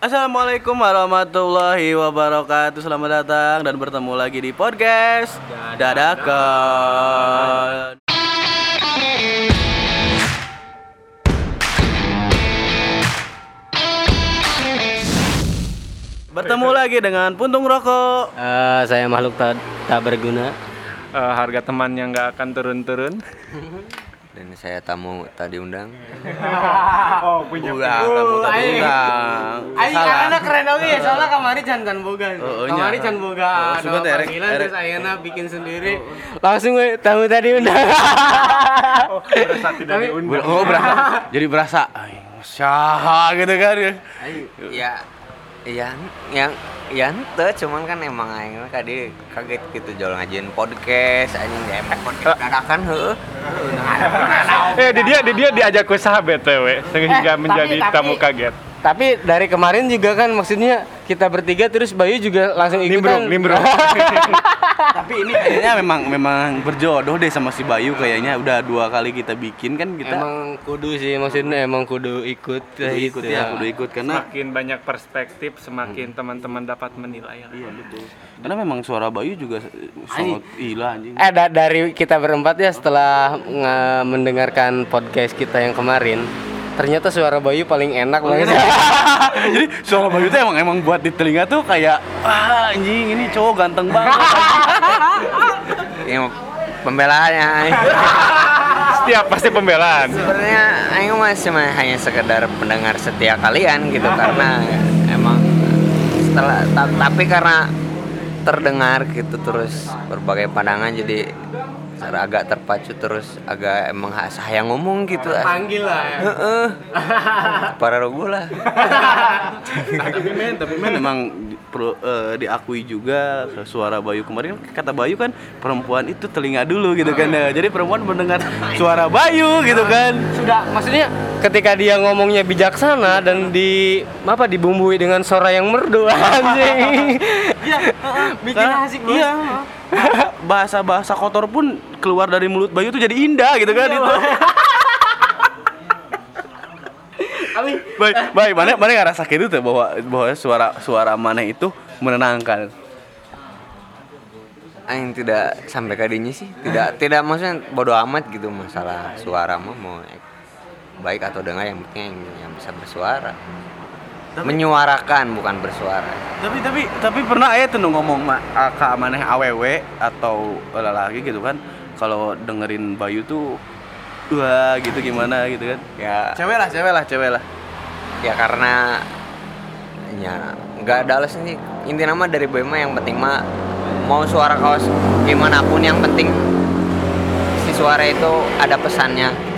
Assalamualaikum warahmatullahi wabarakatuh Selamat datang dan bertemu lagi di podcast Dadakan Bertemu lagi dengan Puntung Rokok Eh, saya makhluk tak, tak berguna. Eh, harga teman yang nggak akan turun-turun. Dan saya tamu tadi undang. Oh, punya. Udah, kamu tadi undang Aing karena keren oke ya, soalnya kamari can can boga. Oh, oh, kamari nya. can boga. Oh, ada panggilan terus ayeuna bikin sendiri. Langsung we tamu tadi undang. Oh, berasa tidak Tapi- diundang. Oh berasa, jadi berasa Aing, Syaha gitu kan ya Ya, ya, yang ya ente cuman kan emang aing mah tadi kaget gitu jual ngajin podcast anjing di efek podcast dadakan heuh. Eh, di dia di dia diajak ke sahabat BTW sehingga Eh, menjadi tapi- tamu kaget. Tapi dari kemarin juga kan maksudnya kita bertiga terus Bayu juga langsung ikutan. Nimbrung, nimbrung. Tapi ini kayaknya memang memang berjodoh deh sama si Bayu kayaknya udah dua kali kita bikin kan kita Emang kudu sih maksudnya emang kudu ikut kudu ikut ya, kudu ikut karena Semakin banyak perspektif, semakin teman-teman dapat menilai. iya betul. Karena memang suara Bayu juga sangat gila anjing. Eh da- dari kita berempat ya setelah nge- mendengarkan podcast kita yang kemarin, ternyata suara Bayu paling enak banget. Jadi suara Bayu tuh emang emang buat di telinga tuh kayak ah anjing ini cowok ganteng banget. Yang pembelaannya aing. Setiap pasti pembelaan. Sebenarnya aing mah cuma hanya sekedar pendengar setia kalian gitu karena tapi karena terdengar gitu terus berbagai pandangan jadi agak terpacu terus agak emang ha- saya ngomong gitu Panggil lah ya. Heeh. Para rogo lah. tapi men, tapi men emang perlu eh, diakui juga suara Bayu kemarin kata Bayu kan perempuan itu telinga dulu gitu kan. Nah, jadi perempuan mendengar suara Bayu gitu kan. Sudah, maksudnya ketika dia ngomongnya bijaksana dan di apa dibumbui dengan suara yang merdu anjing. Iya, Bikin asik. Iya. Bahasa-bahasa kotor pun keluar dari mulut Bayu tuh jadi indah gitu kan itu. Baik, baik, mana mana ngerasa gitu tuh bahwa bahwa suara suara mana itu menenangkan. Aing tidak sampai kadinya sih. Tidak tidak maksudnya bodoh amat gitu masalah suara mah mau baik atau dengar yang penting yang, yang bisa bersuara. Menyuarakan bukan bersuara. Tapi tapi tapi pernah aya tuh ngomong ma, ah, ka maneh awewe atau lelaki gitu kan kalau dengerin Bayu tuh wah gitu gimana gitu kan. Ya Cewek lah, cewek lah, cewek lah. ya karena ya nggak ada alasan sih inti nama dari boy mah yang penting mah mau suara kaos gimana pun yang penting si suara itu ada pesannya.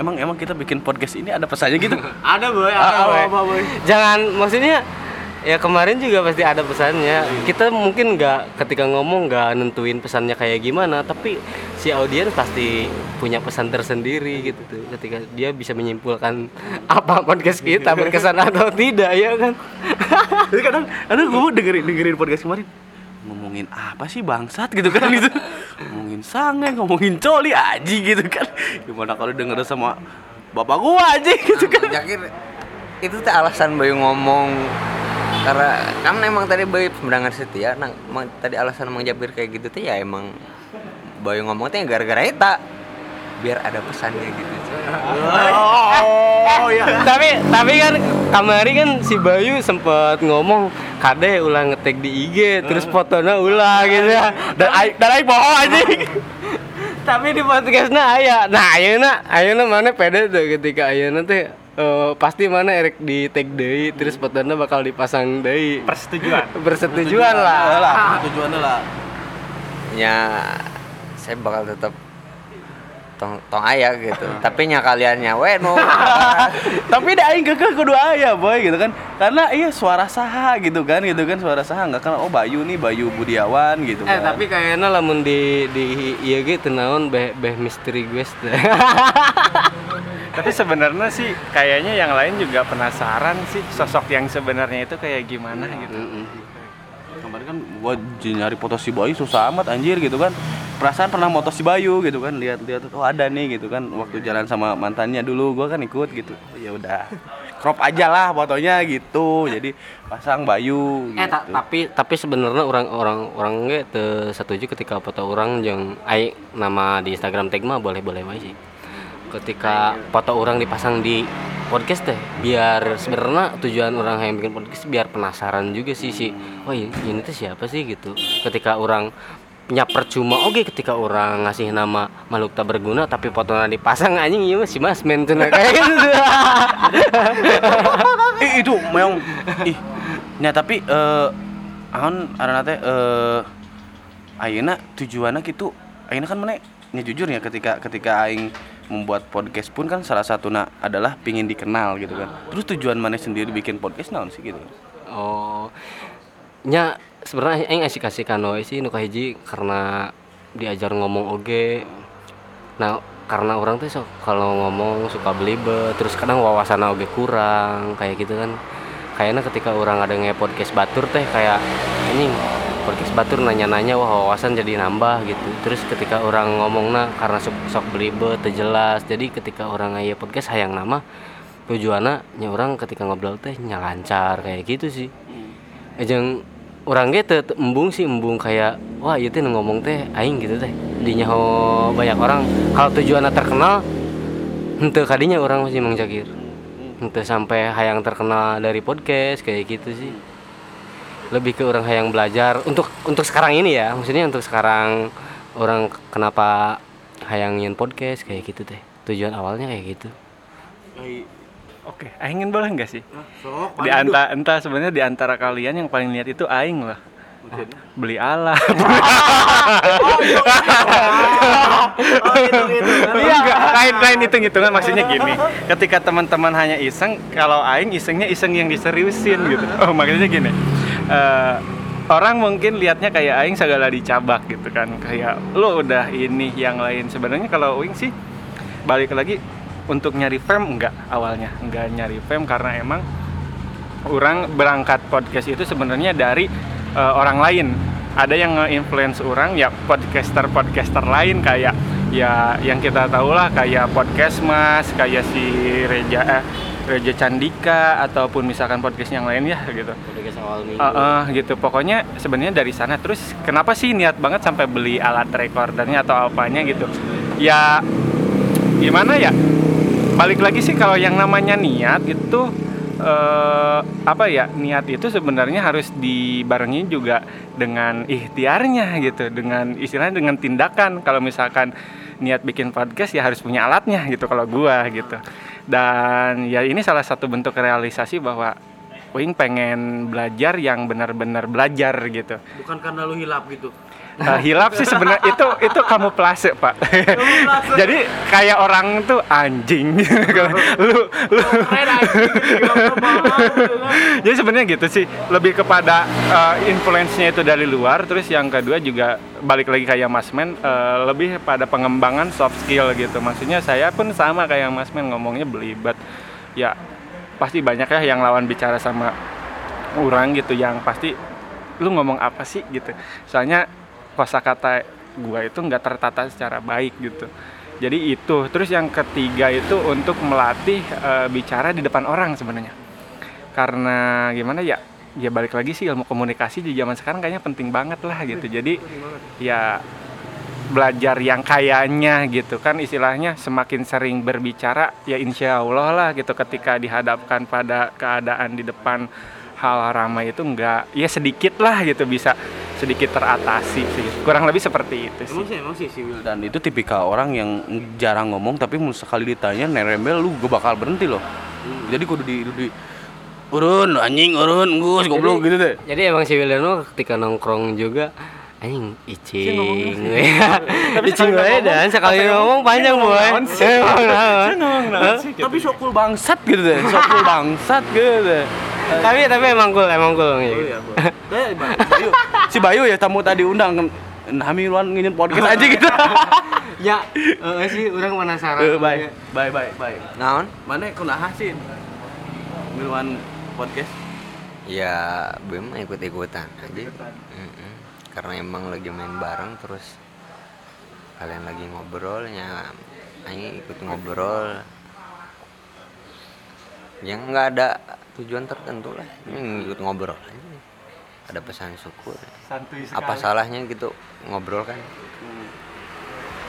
Emang emang kita bikin podcast ini ada pesannya gitu. Ada boy, Ah, ada apa, boy. Jangan maksudnya ya kemarin juga pasti ada pesannya. Kita mungkin nggak ketika ngomong nggak nentuin pesannya kayak gimana, tapi si audiens pasti punya pesan tersendiri gitu tuh. Ketika dia bisa menyimpulkan apa podcast kita berkesan atau tidak ya kan. Jadi kadang aduh gue dengerin dengerin podcast kemarin ngomongin apa sih bangsat gitu kan gitu ngomongin sange ngomongin coli aji gitu kan. Gimana kalau denger sama bapak gua aja gitu kan? Jakir itu tuh alasan Bayu ngomong. Karena kan emang tadi Bayu pendengar setia nah tadi alasan emang Jabir kayak gitu tuh ya emang Bayu ngomong gara-gara eta biar ada pesannya gitu. Oh ya tapi tapi kan kamari kan si Bayu sempat ngomong kade ulang ngetek di IG terus fotonya ulah gitu. Ya dan ai- dan ai bohong aja tapi di podcastnya aya. Nah ayeuna ayeuna mana pede tuh ketika ayeuna teh eh, pasti mana erek di tag deui terus fotonya bakal dipasang deui Persetujuan. persetujuan lah. Lah tujuannya lah. Ya saya bakal tetap tong tong ayah gitu. Tapi nya kaliannya we nu tapi dah aing kekeh kudu aya boy gitu kan. Karena iya suara saha gitu kan gitu kan suara saha nggak kenal. Oh Bayu nih Bayu Budiawan gitu Eh kan. tapi kayaknya lamun di di iya gitu naon beh beh misteri gue Tapi sebenarnya sih kayaknya yang lain juga penasaran sih sosok yang sebenarnya itu kayak gimana gitu. kemarin kan gua nyari foto si Bayu susah amat anjir gitu kan perasaan pernah motos si Bayu gitu kan lihat-lihat oh ada nih gitu kan waktu jalan sama mantannya dulu gua kan ikut gitu ya udah crop aja lah fotonya gitu jadi pasang Bayu Eh gitu. ta- tapi tapi sebenarnya orang orang orang ge teu setuju ketika foto orang jeung ai nama di Instagram tag mah boleh boleh wae sih. Ketika foto orang dipasang di podcast teh biar sebenarnya tujuan orang yang bikin podcast biar penasaran juga sih sih. Oh ini, ini tuh siapa sih gitu. Ketika orang nya percuma. Oke ketika orang ngasih nama makhluk tak berguna tapi fotonya dipasang anjing iya mah si mas men cenah kayak gitu. Ih, itu memang ih nya tapi eh aon arana teh eh ayeuna tujuannya gitu ayeuna kan mana? Nya jujur ya ketika ketika aing membuat podcast pun kan salah satu adalah pingin dikenal gitu kan. Terus tujuan mana sendiri bikin podcast naon sih gitu? Oh, nya sebenarnya aing asik asik kanoe sih nu kahiji karena diajar ngomong oge. Nah, karena orang tuh sok kalau ngomong suka belibet, terus kadang wawasan oge kurang kayak gitu kan. Kayaknya ketika orang ada nge podcast batur teh kayak ini podcast batur nanya-nanya wah wawasan jadi nambah gitu. Terus ketika orang ngomongna karena sok, sok belibet, teu jelas. Jadi ketika orang ngaya podcast hayang nama tujuannya nya orang ketika ngobrol teh nya lancar kayak gitu sih Ejeng orang teu embung sih embung kayak wah teh nu ngomong teh aing gitu teh. Dinya ho banyak orang. Kalau tujuannya terkenal henteu kadinya orang masih Mang henteu sampai hayang terkenal dari podcast kayak gitu sih. Lebih ke orang hayang belajar. Untuk untuk sekarang ini ya maksudnya untuk sekarang orang kenapa hayang nyen podcast kayak gitu teh. Tujuan awalnya kayak gitu Oke, aingin boleh nggak sih? Di antara entah sebenarnya di antara kalian yang paling niat itu aing lah. Beli alat. Iya, lain lain hitung hitungan maksudnya gini. Ketika teman-teman hanya iseng, kalau aing isengnya iseng yang diseriusin gitu. Oh, maksudnya gini. Eh, orang mungkin lihatnya kayak aing segala dicabak gitu kan. Kayak lo udah ini yang lain. Sebenarnya kalau aing sih balik lagi untuk nyari fame enggak awalnya. Enggak nyari fame karena emang orang berangkat podcast itu sebenarnya dari eh, orang lain. Ada yang nge-influence orang ya podcaster podcaster lain kayak ya yang kita tahu lah kayak podcast mas kayak si Reja eh, Reja Candika ataupun misalkan podcast yang lain ya gitu. Podcast awal minggu. Eh, eh, gitu. Pokoknya sebenarnya dari sana. Terus kenapa sih niat banget sampai beli alat recordernya atau apanya gitu? Ya gimana ya balik lagi sih kalau yang namanya niat itu eh, apa ya niat itu sebenarnya harus dibarengi juga dengan ikhtiarnya gitu dengan istilahnya dengan tindakan. Kalau misalkan niat bikin podcast ya harus punya alatnya gitu kalau gua gitu. Dan ya ini salah satu bentuk realisasi bahwa Wing pengen belajar yang benar-benar belajar gitu. Bukan karena lu hilap gitu Uh, hilap sih sebenarnya. Itu itu kamu plase pak jadi kayak orang tuh anjing. Lu lu. Jadi sebenarnya gitu sih. Lebih kepada uh, influence-nya itu dari luar. Terus yang kedua juga balik lagi kayak Mas Men uh, lebih pada pengembangan soft skill gitu. Maksudnya saya pun sama kayak Mas Men ngomongnya belibet. Ya pasti banyak ya yang lawan bicara sama orang gitu yang pasti lu ngomong apa sih? gitu. Soalnya kosakata gua itu nggak tertata secara baik gitu. Jadi itu. Terus yang ketiga itu untuk melatih eh, bicara di depan orang sebenarnya. Karena gimana ya ya balik lagi sih ilmu komunikasi di zaman sekarang kayaknya penting banget lah gitu. Jadi ya belajar yang kayaknya gitu. Kan istilahnya semakin sering berbicara ya insya Allah lah gitu ketika dihadapkan pada keadaan di depan hal ramai itu enggak ya sedikit lah gitu bisa sedikit teratasi sih kurang lebih seperti itu sih Emang sih emang sih si Wildan itu tipikal orang yang jarang ngomong tapi mau sekali ditanya nerembel lu gue bakal berhenti loh. Jadi kudu di di urun anjing urun gus goblok gitu deh. Jadi emang si Wildan mah ketika nongkrong juga anjing icing. icing gue dan sekali ngomong panjang boy. Emang. Tapi sokul bangsat gitu deh, sokul bangsat gitu deh. Tapi tapi emang cool, emang cool. Oh iya, Bayu. Si Bayu ya tamu tadi undang Nami luan nginin podcast aja gitu. Ya, eh sih orang penasaran. Eh, bye. Bye bye bye. Naon? Mana kunaha sih? Miluan podcast. Ya, bem ikut-ikutan aja. Mm-mm. Karena emang lagi main bareng terus kalian lagi ngobrolnya Aing ikut ngobrol yang nggak ada tujuan tertentu lah. Ini ikut ngobrol aja. Ada pesan syukur. Santuy apa salahnya gitu ngobrol kan?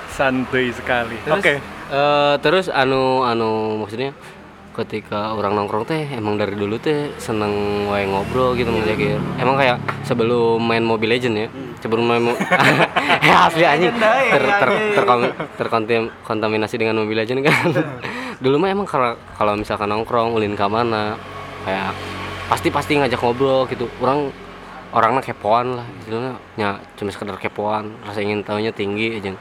Santuy sekali. Terus, oke. eh, terus anu anu maksudnya ketika orang nongkrong teh emang dari dulu teh seneng wae ngobrol gitu Mang Jakir. Emang kayak sebelum main Mobile Legend ya. Sebelum main mo- asli anjing. Ter, ter, terkom- terkontam- kontaminasi dengan Mobile Legend kan. Dulu mah emang kalau misalkan nongkrong ulin ke mana kayak pasti pasti ngajak ngobrol gitu. Orang orangnya kepoan lah istilahnya. Ya cuma sekedar kepoan rasa ingin tahunya tinggi aja.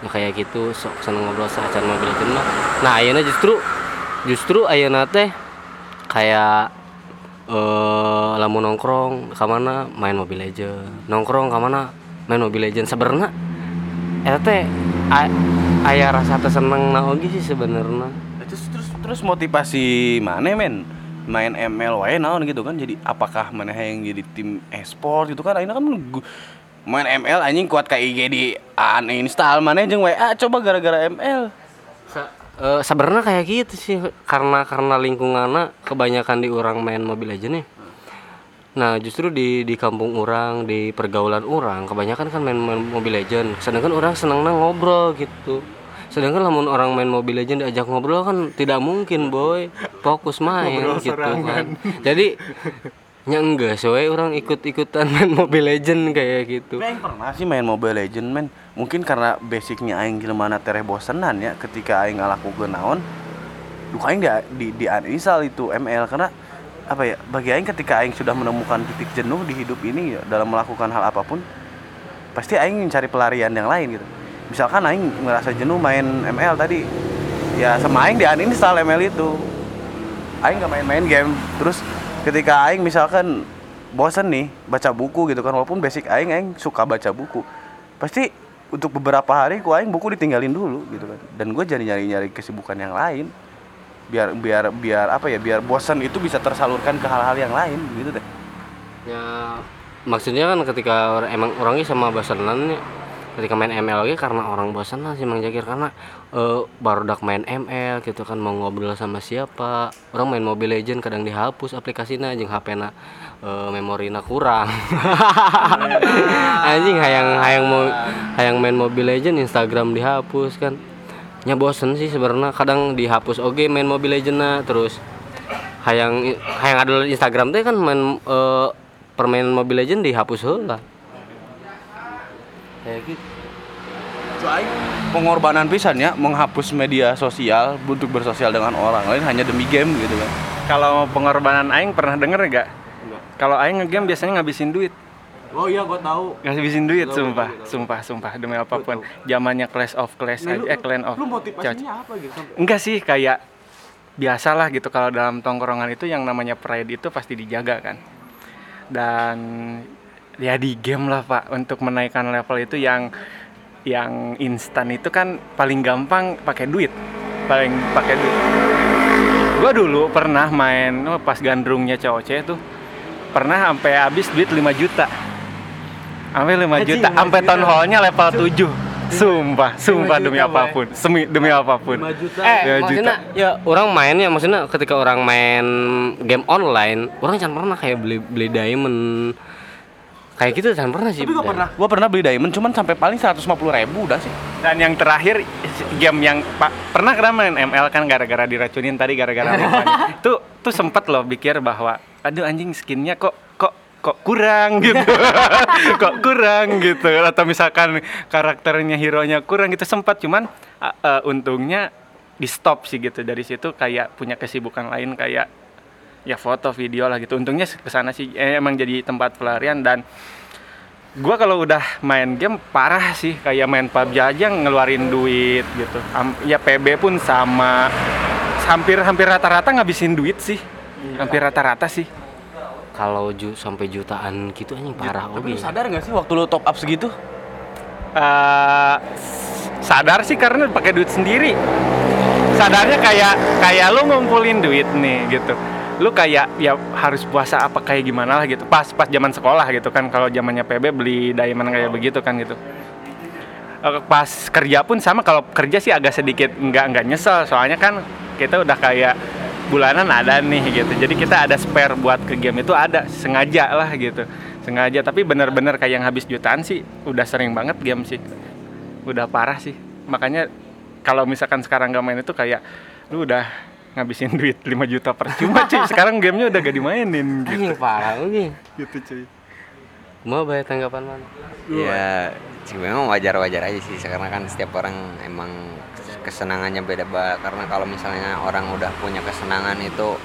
Ya kayak gitu sok seneng ngobrol seacan Mobile Legend mah. Nah ayeuna justru justru ayeuna teh kayak eh lamun nongkrong ka mana main Mobile Legend nongkrong ka mana main Mobile Legend sebenarnya eta teh a- aya rasa seneng na oge sih sebenarnya terus terus terus motivasi mana men main ML wae naon gitu kan jadi apakah mana yang jadi tim e-sport gitu kan akhirnya kan main ML anjing kuat ke IG di uninstall mana jeung WA coba gara-gara ML Eh sebenarnya kayak gitu sih karena karena lingkungannya kebanyakan di orang main Mobile Legends nih. Nah justru di di kampung orang di pergaulan orang kebanyakan kan main, main Mobile Legends. Sedangkan orang senangnya ngobrol gitu. Sedangkan lamun orang main Mobile Legends diajak ngobrol kan tidak mungkin boy. Fokus main gitu kan. Jadi nya enggak soalnya orang ikut-ikutan main Mobile Legends kayak gitu. Aing pernah sih main Mobile Legend men. Mungkin karena basicnya aing gimana tereh bosenan ya Ketika aing ngalakukeun naon Duh aing di, di, di uninstall itu ML Karena apa ya bagi aing ketika aing sudah menemukan titik jenuh di hidup ini ya, dalam melakukan hal apa pun pasti aing cari pelarian yang lain gitu misalkan aing ngerasa jenuh main ML tadi ya sama aing di uninstall ML itu. Aing gak main-main game. Terus ketika aing misalkan bosen nih baca buku gitu kan walaupun basic aing aing suka baca buku. Pasti untuk beberapa hari ku aing buku ditinggalin dulu gitu kan. Dan gue jadi nyari nyari kesibukan yang lain. Biar biar biar apa ya biar bosan itu bisa tersalurkan ke hal-hal yang lain gitu deh. Ya maksudnya kan ketika orang, emang orangnya sama bosanan ya, ketika main ML lagi karena orang bosanan sih Mang Jakir karena eh, baru dak main ML gitu kan mau ngobrol sama siapa. Orang main Mobile Legend kadang dihapus aplikasinya jeung HP na eh, memorina kurang. Anjing hayang hayang mau hayang main Mobile Legend Instagram dihapus kan. Nya bosen sih sebenarnya kadang dihapus oke main Mobile Legend terus hayang hayang ada Instagram teh kan main eh, permainan Mobile Legend dihapus heula. Kayak gitu. So, aing pengorbanan pisan ya menghapus media sosial untuk bersosial dengan orang lain hanya demi game gitu kan. Kalau pengorbanan aing pernah denger gak? Kalau aing ngegame biasanya ngabisin duit. Oh iya gue tahu. Ngabisin duit sumpah sumpah sumpah demi apa pun. zamannya Clash of Clash aja eh Clan of lu motivasinya apa gitu enggak sih kayak biasalah gitu kalau dalam tongkrongan itu yang namanya pride itu pasti dijaga kan. Dan ya di game lah pak. Untuk menaikkan level itu yang yang instan itu kan paling gampang pakai duit. Paling pakai duit. Gua dulu pernah main oh, pas gandrungnya COC tuh pernah sampai habis duit 5 juta. Sampai 5 juta sampai town hall-nya level 7 sumpah sumpah demi apa pun. Semi demi apa pun. juta. Eh, Ya, maksudnya ya orang main ya maksudnya ketika orang main game online, orang jangan pernah kayak beli beli diamond kayak gitu jangan pernah sih. tapi gue pernah gue pernah beli diamond cuman sampai paling 150 ribu udah sih. Dan yang terakhir game yang pak pernah kena main ML kan gara-gara diracunin tadi gara-gara tuh tuh sempet loh pikir bahwa aduh anjing skinnya kok kok kok kurang gitu. Kok kurang gitu. Atau misalkan karakternya hero nya kurang gitu sempat cuman uh, uh, untungnya di stop sih gitu. Dari situ kayak punya kesibukan lain kayak ya foto video lah gitu. Untungnya ke sana sih. Eh, emang jadi tempat pelarian dan gua kalau udah main game parah sih. Kayak main PUBG aja ngeluarin duit gitu. Am- ya PB pun sama. Hampir hampir rata-rata ngabisin duit sih. Hampir rata-rata sih. Kalau ju sampai jutaan gitu anjing parah. Tapi lu sadar gak sih waktu lu top up segitu? Eh, sadar sih karena pakai duit sendiri. Sadarnya kayak kayak lu ngumpulin duit nih gitu lu kayak ya harus puasa apa kayak gimana lah gitu. Pas pas zaman sekolah gitu kan kalau zamannya PB beli diamond kayak begitu kan gitu. Eh, pas kerja pun sama kalau kerja sih agak sedikit nggak nggak nyesel. Soalnya kan kita udah kayak bulanan ada nih gitu. Jadi kita ada spare buat ke game itu ada sengaja lah gitu. Sengaja tapi bener-bener kayak yang habis jutaan sih udah sering banget game sih. Udah parah sih. Makanya kalau misalkan sekarang nggak main itu kayak lu udah ngabisin duit 5 juta percuma cuy. Sekarang gamenya udah gak dimainin gitu, Anjing parah oke. gitu cuy. Mau bayar tanggapan mana? ya sih memang wajar-wajar aja sih. Karena kan setiap orang emang kesenangannya beda banget karena kalau misalnya orang udah punya kesenangan itu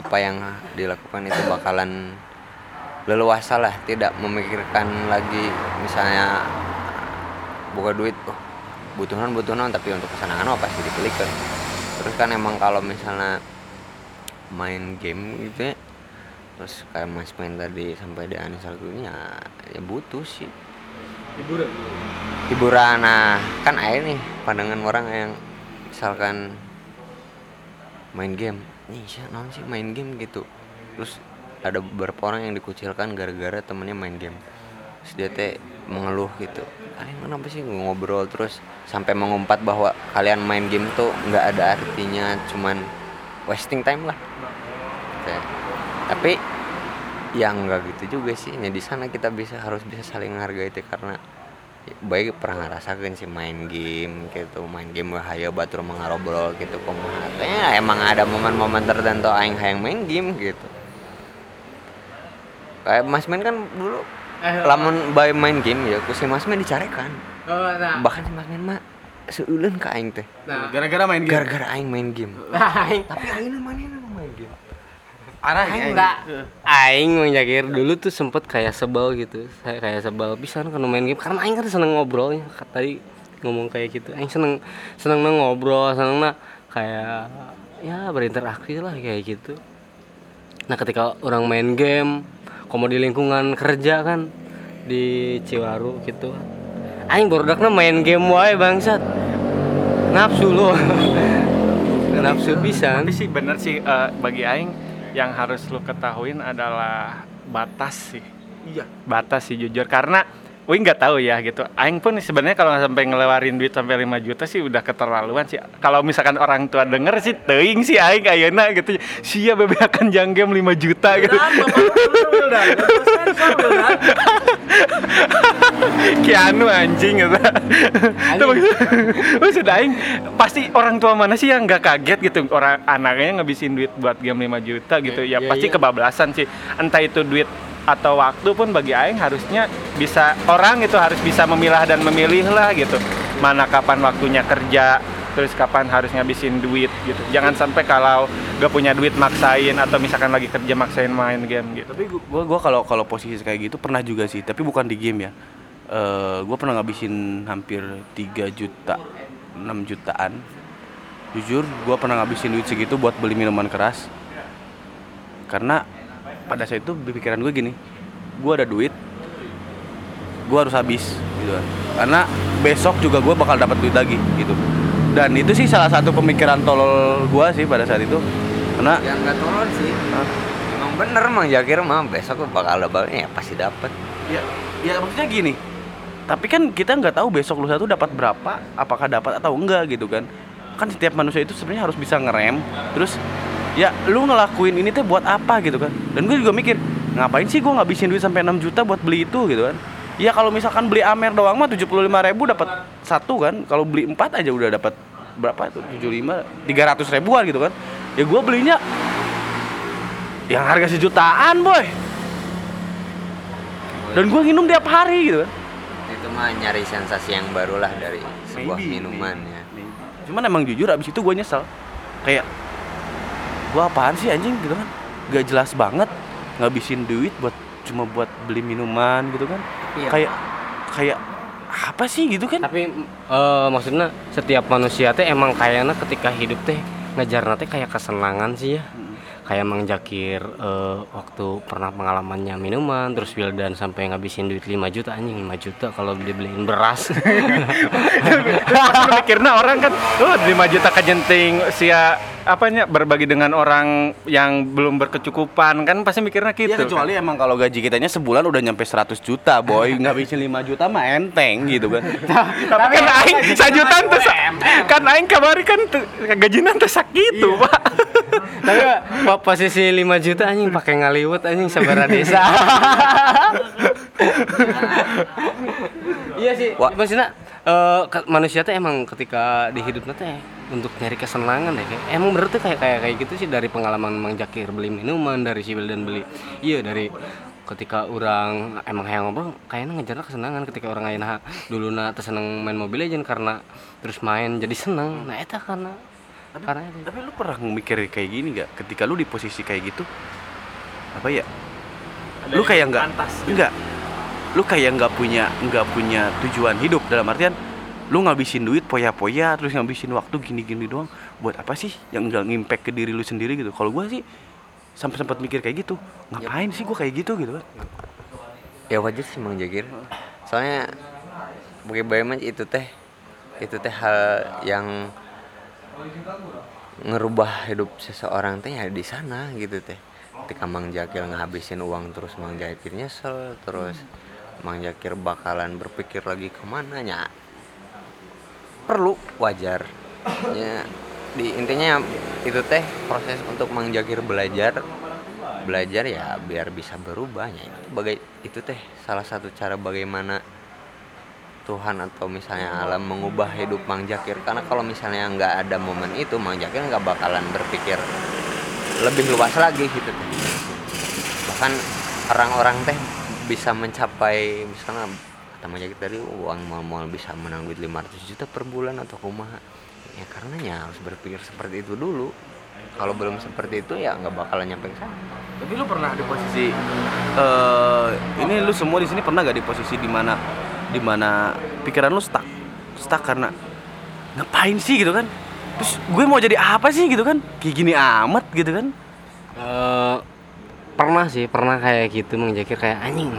apa yang dilakukan itu bakalan leluasa lah. Tidak memikirkan lagi misalnya buka duit oh, butuhan butuhan tapi untuk kesenangan mah pasti dipilihkan terus kan emang kalau misalnya main game gitu ya terus kayak mas main tadi sampai di anisal ini ya, ya butuh sih. Hiburan? Hiburan nah kan ada nih pandangan orang yang misalkan main game. Nih sih non sih main game gitu? Terus ada beberapa orang yang dikucilkan gara-gara temennya main game terus dia teh mengeluh gitu. Kalian kenapa sih ngobrol? Terus sampai mengumpat bahwa kalian main game tuh nggak ada artinya cuman wasting time lah. Teh. tapi yang nggak gitu juga sih. Ya di sana kita bisa harus bisa saling menghargai itu karena baik pernah ngerasakan sih main game gitu main game bahaya batur mengarobrol gitu kumaha ya emang ada momen-momen tertentu aing hayang main game gitu. Kayak Mas Men kan dulu lamun bae main game ya ku si Mas Men dicarekan Oh, nah. bahkan si Mas Men mah seuleun ka aing teh Nah, Gara-gara main game. gara-gara aing main game aing tapi aing mana main game Arah aing enggak aing menjakir dulu tuh sempet kayak sebel gitu. Saya kayak sebel bisa kan main game karena aing kan seneng ngobrolnya. Tadi ngomong kayak gitu. Aing seneng seneng ngobrol, seneng na kayak ya berinteraksi lah kayak gitu. Nah, ketika orang main game, komo di lingkungan kerja kan di Ciwaru gitu. Aing baru main game wae bangsat. Nafsu lu. Nafsu bisa. tapi sih bener sih eh, bagi aing yang harus lu ketahuin adalah batas sih Iya. batas sih jujur karena Wih nggak tahu ya gitu. Aing pun sebenarnya kalau sampai ngelewarin duit sampai 5 juta sih udah keterlaluan sih. Kalau misalkan orang tua denger sih teuing sih aing ayeuna gitu. Sia bebe akan jang game 5 juta gitu. Kianu anjing gitu. Itu maksud- aing pasti orang tua mana sih yang nggak kaget gitu orang anaknya ngabisin duit buat game 5 juta gitu. Ya, Iya, pasti iya. kebablasan sih. Entah itu duit atau waktu pun bagi aing harusnya bisa orang itu harus bisa memilah dan memilih lah gitu. Mana kapan waktunya kerja, terus kapan harus ngabisin duit gitu. Jangan sampai kalau gak punya duit maksain atau misalkan lagi kerja maksain main game gitu. Tapi gua gua kalau kalau posisi kayak gitu pernah juga sih, tapi bukan di game ya. Eh gua pernah ngabisin hampir 3 juta, 6 jutaan. Jujur, gua pernah ngabisin duit segitu buat beli minuman keras. Karena pada saat itu pikiran gue gini, gua ada duit, gua harus habis gitu kan. Karena besok juga gua bakal dapat duit lagi gitu. Dan itu sih salah satu pemikiran tolol gua sih pada saat itu. Karena ya nggak turun sih emang bener emang Jakir mah besok tuh bakal balnya ya pasti dapat ya ya maksudnya gini tapi kan kita nggak tahu besok lusa tuh dapat berapa apakah dapat atau enggak gitu kan kan setiap manusia itu sebenarnya harus bisa ngerem terus ya lu ngelakuin ini tuh buat apa gitu kan? Dan gue juga mikir ngapain sih gue ngabisin duit sampai 6 juta buat beli itu gitu kan? Ya kalau misalkan beli Amer doang mah 75.000 ribu dapat satu kan? Kalau beli empat aja udah dapat berapa itu 75 300 ribuan gitu kan? Ya gue belinya yang harga sejutaan boy. Dan gue minum tiap hari gitu kan? Itu mah nyari sensasi yang baru lah dari sebuah Maybe, minuman ya. cuman emang jujur abis itu gue nyesel. Kayak gue apaan sih anjing? Gitu kan. Gak jelas banget ngabisin duit buat cuma buat beli minuman gitu kan. Iya. kayak kayak apa sih gitu kan? Tapi eh, maksudnya setiap manusia teh emang kayaknya ketika hidup teh ngejar teh kayak kesenangan sih ya kayak Mang Jakir eh, waktu pernah pengalamannya minuman terus Wildan sampai ngabisin duit 5 juta anjing 5 juta kalau dibeliin beras. Mikirnya orang kan oh 5 juta kejenting sia apanya? Berbagi dengan orang yang belum berkecukupan. Kan pasti mikirnya gitu Ya kecuali emang kalau gaji kitanya sebulan udah nyampe 100 juta boy. Ngabisin 5 juta mah enteng gitu kan. Tapi kan aing sajutan tuh kan aing kamari kan tuh, gajinan tuh sakitu pak tapi po- posisi 5 juta anjing pakai ngaliwut anjing sabara desa iya sih Wah. maksudnya ke- manusia tuh emang ketika di hidupnya teh untuk nyari kesenangan ya kayak emang bener tuh kayak kayak kayak gitu sih dari pengalaman Mang Jakir beli minuman dari Sibil dan beli iya dari ketika orang emang kayak ngobrol kayaknya ngejar kesenangan ketika orang lain dulu na seneng main Mobile Legend karena terus main jadi seneng nah itu karena karena itu. tapi lu pernah mikir kayak gini gak ketika lu di posisi kayak gitu apa ya? Lu kayak nggak enggak lu kayak nggak punya nggak punya tujuan hidup. Dalam artian lu ngabisin duit poya-poya terus ngabisin waktu gini-gini doang. Buat apa sih yang nggak ngimpact ke diri lu sendiri gitu? Kalau gua sih sampai sempat mikir kayak gitu. Ngapain sih gua kayak gitu gitu kan ya wajar sih Mang Jagir. Soalnya bagaimana itu teh itu teh hal yang ngerubah hidup seseorang teh ya di sana gitu teh. Ketika Mang Jakir ngabisin uang terus Mang Jakir nyesel terus Mang Jakir bakalan berpikir lagi ke mana nya? Perlu wajar. Ya di intinya itu teh proses untuk Mang Jakir belajar belajar ya biar bisa berubahnya itu bagai itu teh salah satu cara bagaimana Tuhan atau misalnya alam mengubah hidup Mang Jakir. Karena kalau misalnya nggak ada momen itu Mang Jakir nggak bakalan berpikir lebih luas lagi gitu. Bahkan orang-orang teh bisa mencapai misalnya kata Mang Jakir tadi uang mal bisa menang duit 500 juta per bulan atau kumaha. Ya karenanya harus berpikir seperti itu dulu. Kalau belum seperti itu ya nggak bakalan nyampe ke sana. Tapi lu pernah di posisi eh ini lu semua di sini pernah gak di posisi di mana di mana pikiran lu stuck. Stuck karena ngapain sih? gitu kan. Terus gue mau jadi apa sih? gitu kan. Kayak gini amat gitu kan. Eh, pernah sih pernah kayak gitu Mang Jakir kayak anjing